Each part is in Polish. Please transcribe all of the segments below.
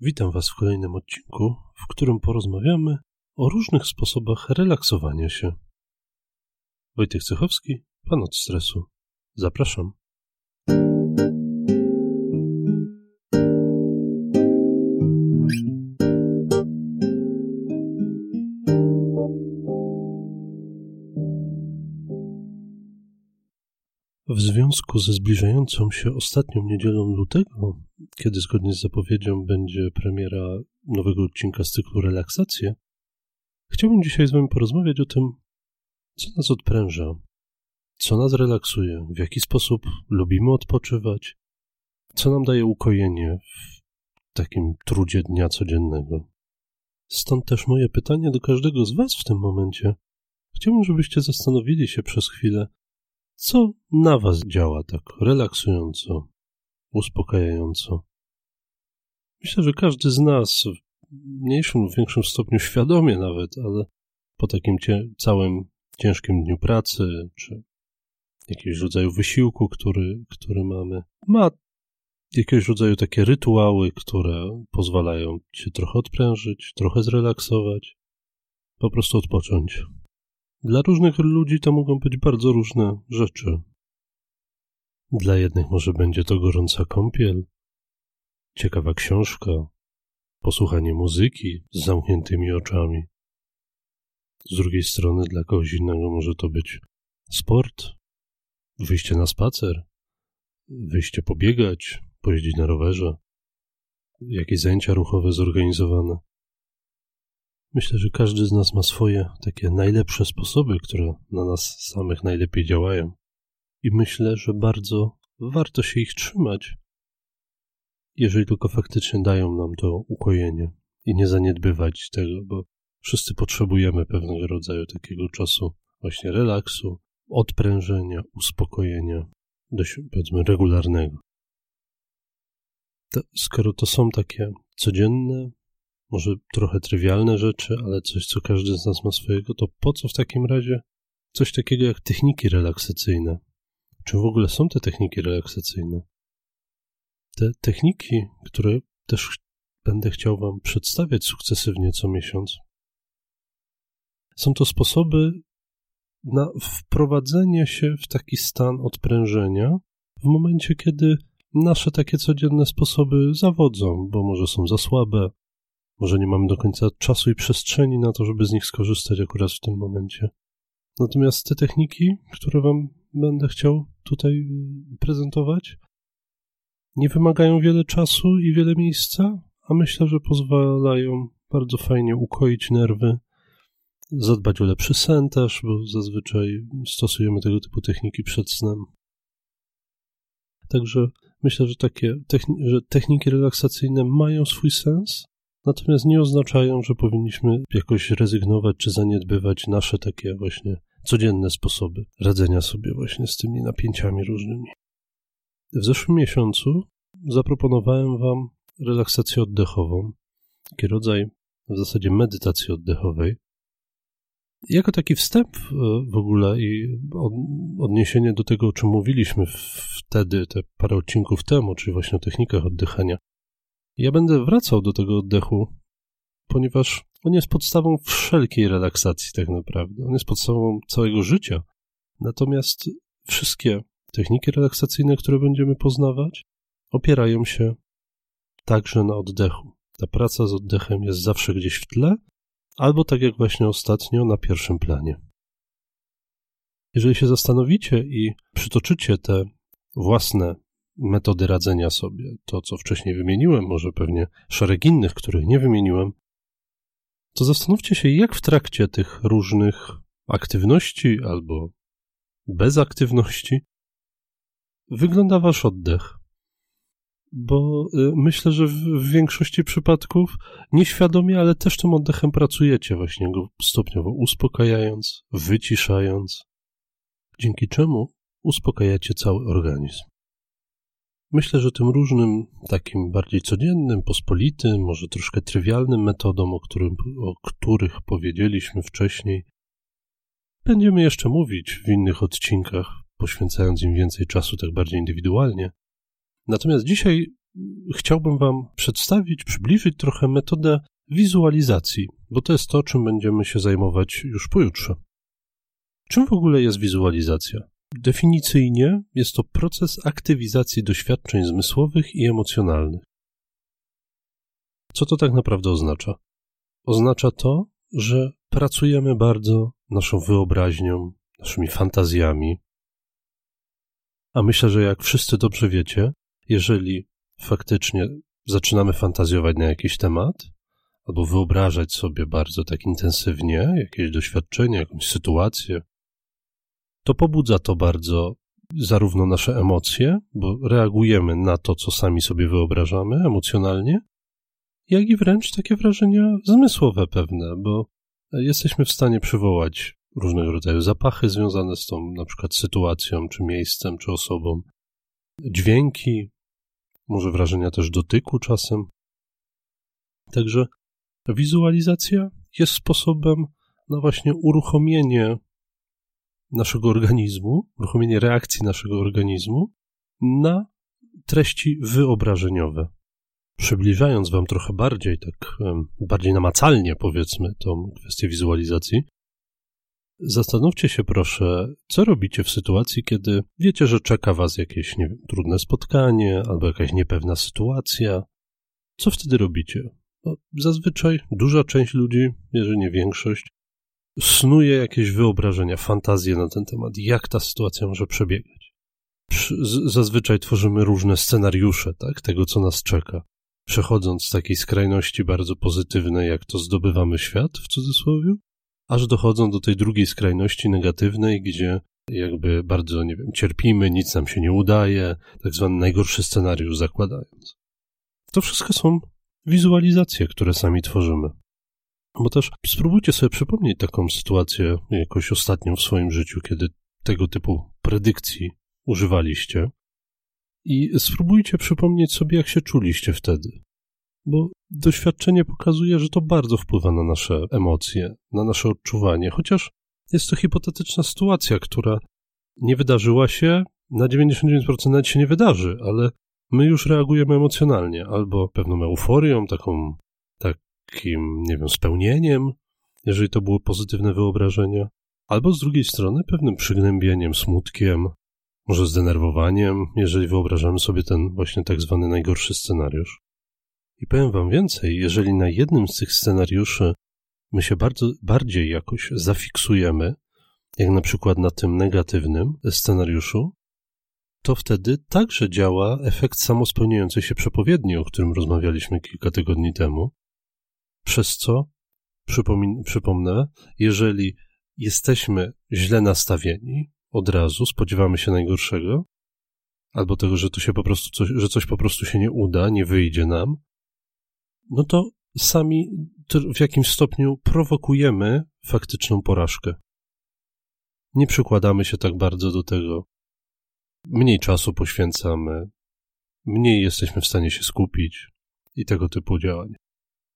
Witam Was w kolejnym odcinku, w którym porozmawiamy o różnych sposobach relaksowania się. Wojtek Cechowski, Pan od stresu. Zapraszam. Związku ze zbliżającą się ostatnią niedzielą lutego, kiedy zgodnie z zapowiedzią będzie premiera nowego odcinka z cyklu Relaksacje, chciałbym dzisiaj z Wami porozmawiać o tym, co nas odpręża, co nas relaksuje, w jaki sposób lubimy odpoczywać, co nam daje ukojenie w takim trudzie dnia codziennego. Stąd też moje pytanie do każdego z Was w tym momencie. Chciałbym, żebyście zastanowili się przez chwilę, co na Was działa tak relaksująco, uspokajająco? Myślę, że każdy z nas, w mniejszym lub większym stopniu świadomie nawet, ale po takim cie całym ciężkim dniu pracy, czy jakiegoś rodzaju wysiłku, który, który mamy, ma jakiegoś rodzaju takie rytuały, które pozwalają się trochę odprężyć, trochę zrelaksować, po prostu odpocząć. Dla różnych ludzi to mogą być bardzo różne rzeczy. Dla jednych może będzie to gorąca kąpiel, ciekawa książka, posłuchanie muzyki z zamkniętymi oczami. Z drugiej strony dla kogoś innego może to być sport, wyjście na spacer, wyjście pobiegać, pojeździć na rowerze, jakieś zajęcia ruchowe zorganizowane. Myślę, że każdy z nas ma swoje takie najlepsze sposoby, które na nas samych najlepiej działają. I myślę, że bardzo warto się ich trzymać, jeżeli tylko faktycznie dają nam to ukojenie i nie zaniedbywać tego, bo wszyscy potrzebujemy pewnego rodzaju takiego czasu właśnie relaksu, odprężenia, uspokojenia, dość powiedzmy regularnego. To, skoro to są takie codzienne, może trochę trywialne rzeczy, ale coś, co każdy z nas ma swojego, to po co w takim razie coś takiego jak techniki relaksacyjne? Czy w ogóle są te techniki relaksacyjne? Te techniki, które też będę chciał Wam przedstawiać sukcesywnie co miesiąc, są to sposoby na wprowadzenie się w taki stan odprężenia w momencie, kiedy nasze takie codzienne sposoby zawodzą, bo może są za słabe, może nie mamy do końca czasu i przestrzeni na to, żeby z nich skorzystać akurat w tym momencie. Natomiast te techniki, które Wam będę chciał tutaj y, prezentować, nie wymagają wiele czasu i wiele miejsca, a myślę, że pozwalają bardzo fajnie ukoić nerwy, zadbać o lepszy sen też, bo zazwyczaj stosujemy tego typu techniki przed snem. Także myślę, że takie techni że techniki relaksacyjne mają swój sens, natomiast nie oznaczają, że powinniśmy jakoś rezygnować czy zaniedbywać nasze takie właśnie codzienne sposoby radzenia sobie właśnie z tymi napięciami różnymi. W zeszłym miesiącu zaproponowałem Wam relaksację oddechową, taki rodzaj w zasadzie medytacji oddechowej. Jako taki wstęp w ogóle i odniesienie do tego, o czym mówiliśmy wtedy, te parę odcinków temu, czyli właśnie o technikach oddychania, ja będę wracał do tego oddechu, ponieważ on jest podstawą wszelkiej relaksacji, tak naprawdę. On jest podstawą całego życia. Natomiast wszystkie techniki relaksacyjne, które będziemy poznawać, opierają się także na oddechu. Ta praca z oddechem jest zawsze gdzieś w tle, albo tak jak właśnie ostatnio, na pierwszym planie. Jeżeli się zastanowicie i przytoczycie te własne metody radzenia sobie, to co wcześniej wymieniłem, może pewnie szereg innych, których nie wymieniłem, to zastanówcie się, jak w trakcie tych różnych aktywności albo bez aktywności wygląda wasz oddech. bo y, myślę, że w większości przypadków nieświadomie, ale też tym oddechem pracujecie, właśnie go stopniowo uspokajając, wyciszając, dzięki czemu uspokajacie cały organizm. Myślę, że tym różnym, takim bardziej codziennym, pospolitym, może troszkę trywialnym metodom, o, którym, o których powiedzieliśmy wcześniej, będziemy jeszcze mówić w innych odcinkach, poświęcając im więcej czasu, tak bardziej indywidualnie. Natomiast dzisiaj chciałbym Wam przedstawić, przybliżyć trochę metodę wizualizacji, bo to jest to, czym będziemy się zajmować już pojutrze. Czym w ogóle jest wizualizacja? Definicyjnie jest to proces aktywizacji doświadczeń zmysłowych i emocjonalnych. Co to tak naprawdę oznacza? Oznacza to, że pracujemy bardzo naszą wyobraźnią, naszymi fantazjami. A myślę, że jak wszyscy dobrze wiecie, jeżeli faktycznie zaczynamy fantazjować na jakiś temat, albo wyobrażać sobie bardzo tak intensywnie jakieś doświadczenie, jakąś sytuację, to pobudza to bardzo zarówno nasze emocje, bo reagujemy na to, co sami sobie wyobrażamy emocjonalnie, jak i wręcz takie wrażenia zmysłowe pewne, bo jesteśmy w stanie przywołać różnego rodzaju zapachy związane z tą na przykład sytuacją, czy miejscem, czy osobą, dźwięki, może wrażenia też dotyku czasem. Także wizualizacja jest sposobem na właśnie uruchomienie naszego organizmu, uruchomienie reakcji naszego organizmu na treści wyobrażeniowe. Przybliżając Wam trochę bardziej, tak bardziej namacalnie powiedzmy, tą kwestię wizualizacji, zastanówcie się proszę, co robicie w sytuacji, kiedy wiecie, że czeka Was jakieś wiem, trudne spotkanie albo jakaś niepewna sytuacja. Co wtedy robicie? No, zazwyczaj duża część ludzi, jeżeli nie większość, snuje jakieś wyobrażenia, fantazje na ten temat, jak ta sytuacja może przebiegać. Zazwyczaj tworzymy różne scenariusze, tak, tego, co nas czeka. Przechodząc z takiej skrajności bardzo pozytywnej, jak to zdobywamy świat, w cudzysłowie, aż dochodzą do tej drugiej skrajności negatywnej, gdzie jakby bardzo, nie wiem, cierpimy, nic nam się nie udaje, tak zwany najgorszy scenariusz zakładając. To wszystko są wizualizacje, które sami tworzymy. Bo też spróbujcie sobie przypomnieć taką sytuację jakoś ostatnią w swoim życiu, kiedy tego typu predykcji używaliście i spróbujcie przypomnieć sobie, jak się czuliście wtedy. Bo doświadczenie pokazuje, że to bardzo wpływa na nasze emocje, na nasze odczuwanie, chociaż jest to hipotetyczna sytuacja, która nie wydarzyła się, na 99% nawet się nie wydarzy, ale my już reagujemy emocjonalnie, albo pewną euforią, taką, takim, nie wiem, spełnieniem, jeżeli to było pozytywne wyobrażenie, albo z drugiej strony pewnym przygnębieniem, smutkiem, może zdenerwowaniem, jeżeli wyobrażamy sobie ten właśnie tak zwany najgorszy scenariusz. I powiem wam więcej, jeżeli na jednym z tych scenariuszy my się bardzo bardziej jakoś zafiksujemy, jak na przykład na tym negatywnym scenariuszu, to wtedy także działa efekt samospełniającej się przepowiedni, o którym rozmawialiśmy kilka tygodni temu, przez co, przypomnę, jeżeli jesteśmy źle nastawieni, od razu spodziewamy się najgorszego, albo tego, że to się po prostu coś, że coś po prostu się nie uda, nie wyjdzie nam, no to sami w jakimś stopniu prowokujemy faktyczną porażkę. Nie przykładamy się tak bardzo do tego. Mniej czasu poświęcamy, mniej jesteśmy w stanie się skupić i tego typu działań.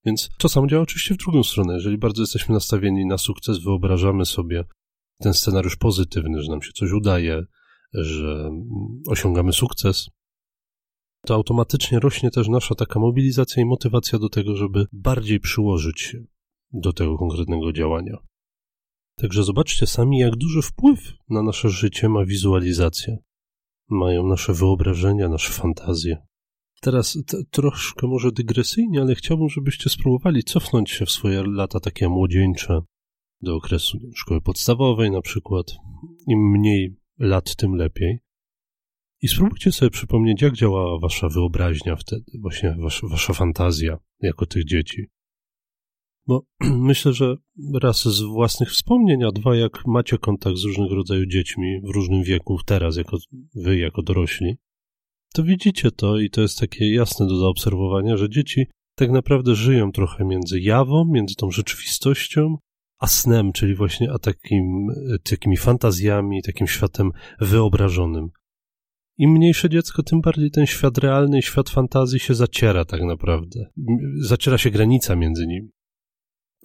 Więc to samo działa oczywiście w drugą stronę. Jeżeli bardzo jesteśmy nastawieni na sukces, wyobrażamy sobie ten scenariusz pozytywny, że nam się coś udaje, że osiągamy sukces, to automatycznie rośnie też nasza taka mobilizacja i motywacja do tego, żeby bardziej przyłożyć się do tego konkretnego działania. Także zobaczcie sami, jak duży wpływ na nasze życie ma wizualizacja. Mają nasze wyobrażenia, nasze fantazje. Teraz troszkę może dygresyjnie, ale chciałbym, żebyście spróbowali cofnąć się w swoje lata takie młodzieńcze, do okresu szkoły podstawowej na przykład. Im mniej lat, tym lepiej. I spróbujcie sobie przypomnieć, jak działała wasza wyobraźnia wtedy, właśnie wasza, wasza fantazja jako tych dzieci. Bo myślę, że raz z własnych wspomnień, a dwa, jak macie kontakt z różnego rodzaju dziećmi w różnym wieku teraz, jako wy, jako dorośli, to widzicie to i to jest takie jasne do zaobserwowania, że dzieci tak naprawdę żyją trochę między jawą, między tą rzeczywistością, a snem, czyli właśnie a takim, takimi fantazjami, takim światem wyobrażonym. Im mniejsze dziecko, tym bardziej ten świat realny i świat fantazji się zaciera tak naprawdę. Zaciera się granica między nimi.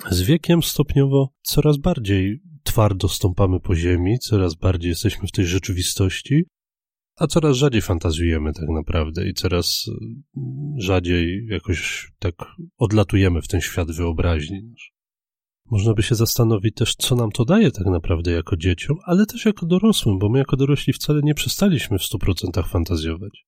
Z wiekiem stopniowo coraz bardziej twardo stąpamy po ziemi, coraz bardziej jesteśmy w tej rzeczywistości, a coraz rzadziej fantazjujemy tak naprawdę i coraz rzadziej jakoś tak odlatujemy w ten świat wyobraźni można by się zastanowić też, co nam to daje tak naprawdę jako dzieciom, ale też jako dorosłym, bo my jako dorośli wcale nie przestaliśmy w 100% fantazjować.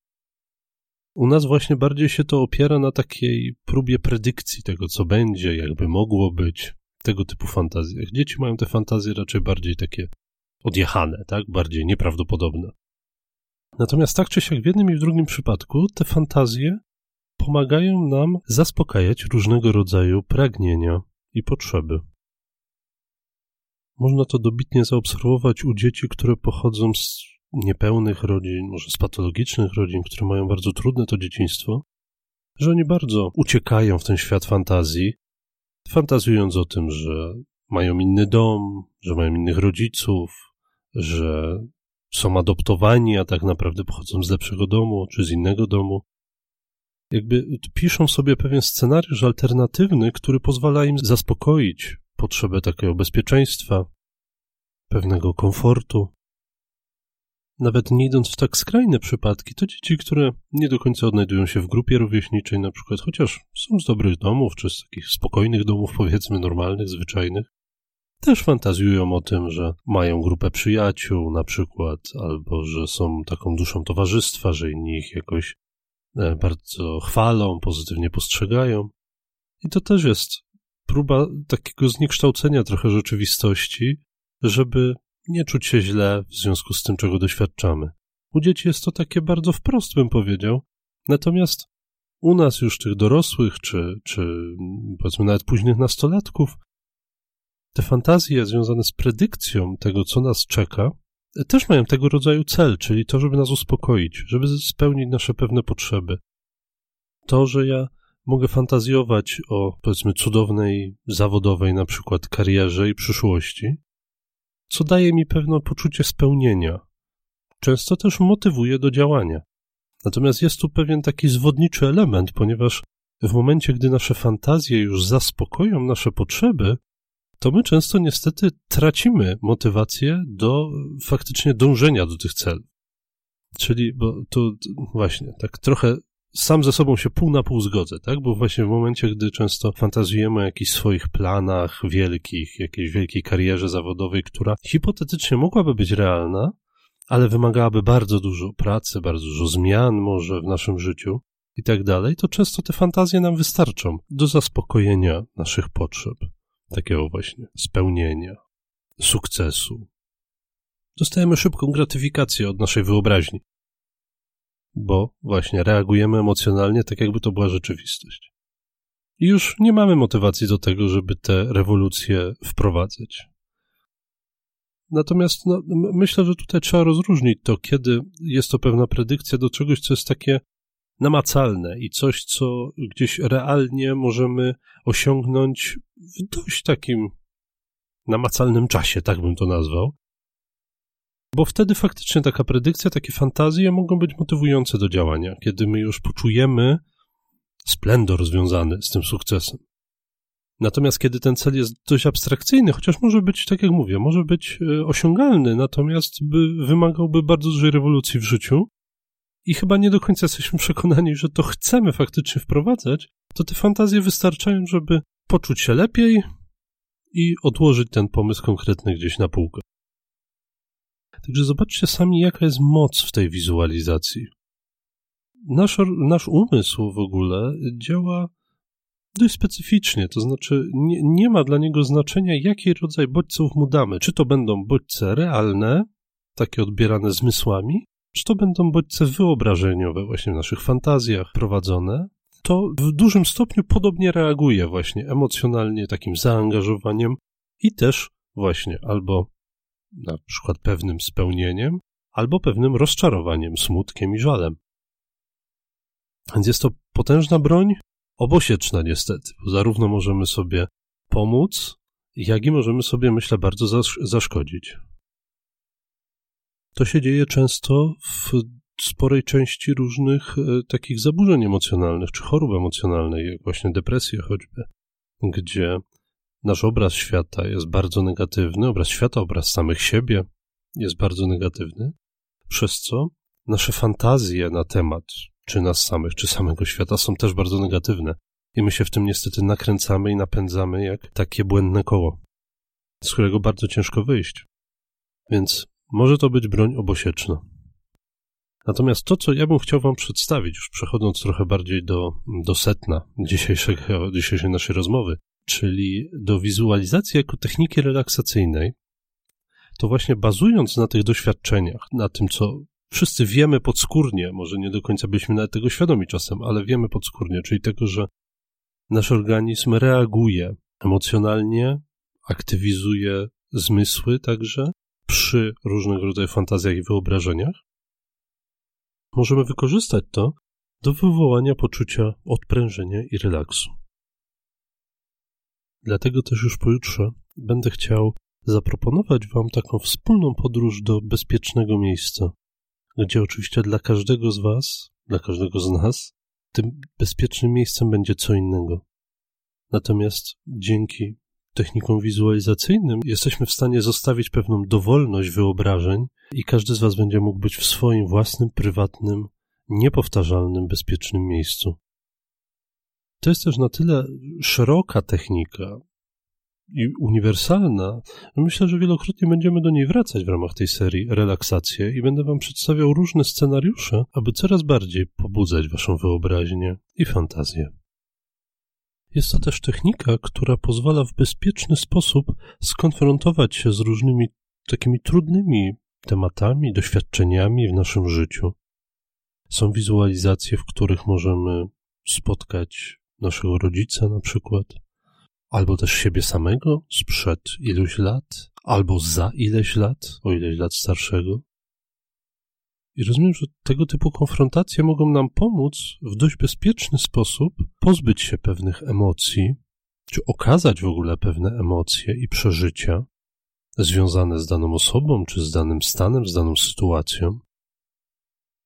U nas właśnie bardziej się to opiera na takiej próbie predykcji tego, co będzie, jakby mogło być, tego typu fantazjach. Dzieci mają te fantazje raczej bardziej takie odjechane, tak? Bardziej nieprawdopodobne. Natomiast tak czy siak w jednym i w drugim przypadku te fantazje pomagają nam zaspokajać różnego rodzaju pragnienia, i potrzeby. Można to dobitnie zaobserwować u dzieci, które pochodzą z niepełnych rodzin, może z patologicznych rodzin, które mają bardzo trudne to dzieciństwo, że oni bardzo uciekają w ten świat fantazji, fantazjując o tym, że mają inny dom, że mają innych rodziców, że są adoptowani, a tak naprawdę pochodzą z lepszego domu czy z innego domu jakby piszą sobie pewien scenariusz alternatywny, który pozwala im zaspokoić potrzebę takiego bezpieczeństwa, pewnego komfortu. Nawet nie idąc w tak skrajne przypadki, to dzieci, które nie do końca odnajdują się w grupie rówieśniczej, na przykład, chociaż są z dobrych domów, czy z takich spokojnych domów, powiedzmy, normalnych, zwyczajnych, też fantazjują o tym, że mają grupę przyjaciół, na przykład, albo że są taką duszą towarzystwa, że inni ich jakoś E, bardzo chwalą, pozytywnie postrzegają. I to też jest próba takiego zniekształcenia trochę rzeczywistości, żeby nie czuć się źle w związku z tym, czego doświadczamy. U dzieci jest to takie bardzo wprost, bym powiedział. Natomiast u nas już tych dorosłych, czy, czy powiedzmy nawet późnych nastolatków, te fantazje związane z predykcją tego, co nas czeka, też mają tego rodzaju cel, czyli to, żeby nas uspokoić, żeby spełnić nasze pewne potrzeby. To, że ja mogę fantazjować o, powiedzmy, cudownej, zawodowej na przykład karierze i przyszłości, co daje mi pewne poczucie spełnienia. Często też motywuje do działania. Natomiast jest tu pewien taki zwodniczy element, ponieważ w momencie, gdy nasze fantazje już zaspokoją nasze potrzeby, to my często niestety tracimy motywację do faktycznie dążenia do tych celów. Czyli, bo tu właśnie, tak trochę sam ze sobą się pół na pół zgodzę, tak? Bo właśnie w momencie, gdy często fantazjujemy o jakichś swoich planach wielkich, jakiejś wielkiej karierze zawodowej, która hipotetycznie mogłaby być realna, ale wymagałaby bardzo dużo pracy, bardzo dużo zmian może w naszym życiu i tak dalej, to często te fantazje nam wystarczą do zaspokojenia naszych potrzeb takiego właśnie spełnienia, sukcesu. Dostajemy szybką gratyfikację od naszej wyobraźni, bo właśnie reagujemy emocjonalnie tak, jakby to była rzeczywistość. I już nie mamy motywacji do tego, żeby te rewolucje wprowadzać. Natomiast no, myślę, że tutaj trzeba rozróżnić to, kiedy jest to pewna predykcja do czegoś, co jest takie namacalne i coś, co gdzieś realnie możemy osiągnąć w dość takim namacalnym czasie, tak bym to nazwał. Bo wtedy faktycznie taka predykcja, takie fantazje mogą być motywujące do działania, kiedy my już poczujemy splendor związany z tym sukcesem. Natomiast kiedy ten cel jest dość abstrakcyjny, chociaż może być, tak jak mówię, może być e, osiągalny, natomiast by, wymagałby bardzo dużej rewolucji w życiu, i chyba nie do końca jesteśmy przekonani, że to chcemy faktycznie wprowadzać, to te fantazje wystarczają, żeby poczuć się lepiej i odłożyć ten pomysł konkretny gdzieś na półkę. Także zobaczcie sami, jaka jest moc w tej wizualizacji. Nasz, nasz umysł w ogóle działa dość specyficznie, to znaczy nie, nie ma dla niego znaczenia, jaki rodzaj bodźców mu damy. Czy to będą bodźce realne, takie odbierane zmysłami, czy to będą bodźce wyobrażeniowe, właśnie w naszych fantazjach prowadzone, to w dużym stopniu podobnie reaguje właśnie emocjonalnie, takim zaangażowaniem i też właśnie albo na przykład pewnym spełnieniem, albo pewnym rozczarowaniem, smutkiem i żalem. Więc jest to potężna broń, obosieczna niestety, bo zarówno możemy sobie pomóc, jak i możemy sobie, myślę, bardzo zaszkodzić. To się dzieje często w sporej części różnych e, takich zaburzeń emocjonalnych czy chorób emocjonalnych, jak właśnie depresja choćby, gdzie nasz obraz świata jest bardzo negatywny, obraz świata, obraz samych siebie jest bardzo negatywny, przez co nasze fantazje na temat czy nas samych, czy samego świata są też bardzo negatywne. I my się w tym niestety nakręcamy i napędzamy jak takie błędne koło, z którego bardzo ciężko wyjść. Więc może to być broń obosieczna. Natomiast to, co ja bym chciał Wam przedstawić, już przechodząc trochę bardziej do, do setna dzisiejszego, dzisiejszej naszej rozmowy, czyli do wizualizacji jako techniki relaksacyjnej, to właśnie bazując na tych doświadczeniach, na tym, co wszyscy wiemy podskórnie, może nie do końca byliśmy nawet tego świadomi czasem, ale wiemy podskórnie, czyli tego, że nasz organizm reaguje emocjonalnie, aktywizuje zmysły także przy różnego rodzaju fantazjach i wyobrażeniach. Możemy wykorzystać to do wywołania poczucia odprężenia i relaksu. Dlatego też już pojutrze będę chciał zaproponować Wam taką wspólną podróż do bezpiecznego miejsca, gdzie oczywiście dla każdego z Was, dla każdego z nas, tym bezpiecznym miejscem będzie co innego. Natomiast dzięki technikom wizualizacyjnym jesteśmy w stanie zostawić pewną dowolność wyobrażeń i każdy z Was będzie mógł być w swoim własnym, prywatnym, niepowtarzalnym, bezpiecznym miejscu. To jest też na tyle szeroka technika, i uniwersalna, myślę, że wielokrotnie będziemy do niej wracać w ramach tej serii Relaksacje i będę Wam przedstawiał różne scenariusze, aby coraz bardziej pobudzać Waszą wyobraźnię i fantazję. Jest to też technika, która pozwala w bezpieczny sposób skonfrontować się z różnymi takimi trudnymi tematami, doświadczeniami w naszym życiu. Są wizualizacje, w których możemy spotkać naszego rodzica na przykład, albo też siebie samego sprzed iluś lat, albo za ileś lat, o ileś lat starszego. I rozumiem, że tego typu konfrontacje mogą nam pomóc w dość bezpieczny sposób pozbyć się pewnych emocji, czy okazać w ogóle pewne emocje i przeżycia związane z daną osobą, czy z danym stanem, z daną sytuacją.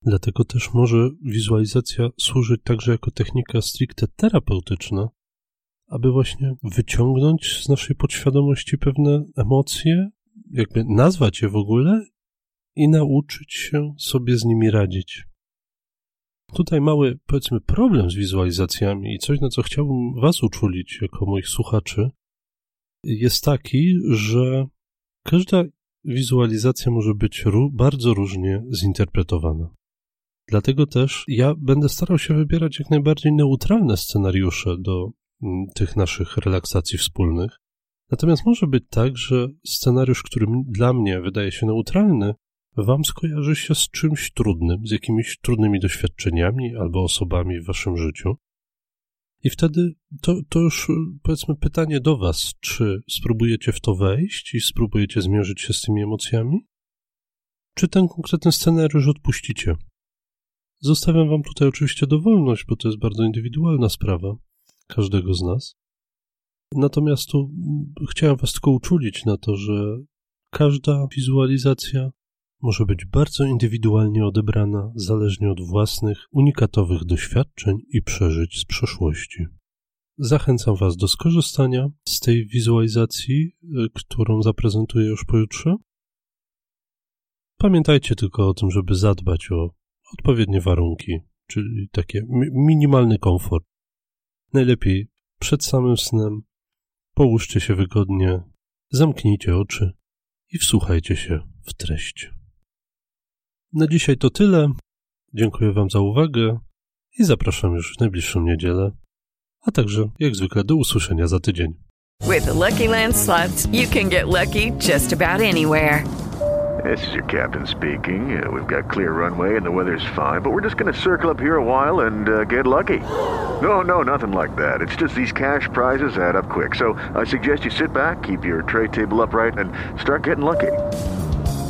Dlatego też może wizualizacja służyć także jako technika stricte terapeutyczna, aby właśnie wyciągnąć z naszej podświadomości pewne emocje, jakby nazwać je w ogóle i nauczyć się sobie z nimi radzić. Tutaj mały, powiedzmy, problem z wizualizacjami i coś, na co chciałbym Was uczulić jako moich słuchaczy, jest taki, że każda wizualizacja może być bardzo różnie zinterpretowana. Dlatego też ja będę starał się wybierać jak najbardziej neutralne scenariusze do mm, tych naszych relaksacji wspólnych. Natomiast może być tak, że scenariusz, który dla mnie wydaje się neutralny, Wam skojarzy się z czymś trudnym, z jakimiś trudnymi doświadczeniami albo osobami w Waszym życiu. I wtedy to, to już powiedzmy pytanie do Was, czy spróbujecie w to wejść i spróbujecie zmierzyć się z tymi emocjami? Czy ten konkretny scenariusz odpuścicie? Zostawiam Wam tutaj oczywiście dowolność, bo to jest bardzo indywidualna sprawa każdego z nas. Natomiast tu chciałem Was tylko uczulić na to, że każda wizualizacja może być bardzo indywidualnie odebrana zależnie od własnych, unikatowych doświadczeń i przeżyć z przeszłości. Zachęcam Was do skorzystania z tej wizualizacji, y, którą zaprezentuję już pojutrze. Pamiętajcie tylko o tym, żeby zadbać o odpowiednie warunki, czyli taki minimalny komfort. Najlepiej przed samym snem połóżcie się wygodnie, zamknijcie oczy i wsłuchajcie się w treść. Na dzisiaj to tyle. Dziękuję Wam za uwagę i zapraszam już w najbliższą niedzielę, a także jak zwykle do usłyszenia za tydzień. With the Lucky Land slots, you can get lucky just about anywhere. This is your captain speaking. Uh, we've got clear runway and the weather's fine, but we're just going to circle up here a while and uh, get lucky. No, no, nothing like that. It's just these cash prizes add up quick. So I suggest you sit back, keep your tray table upright, and start getting lucky.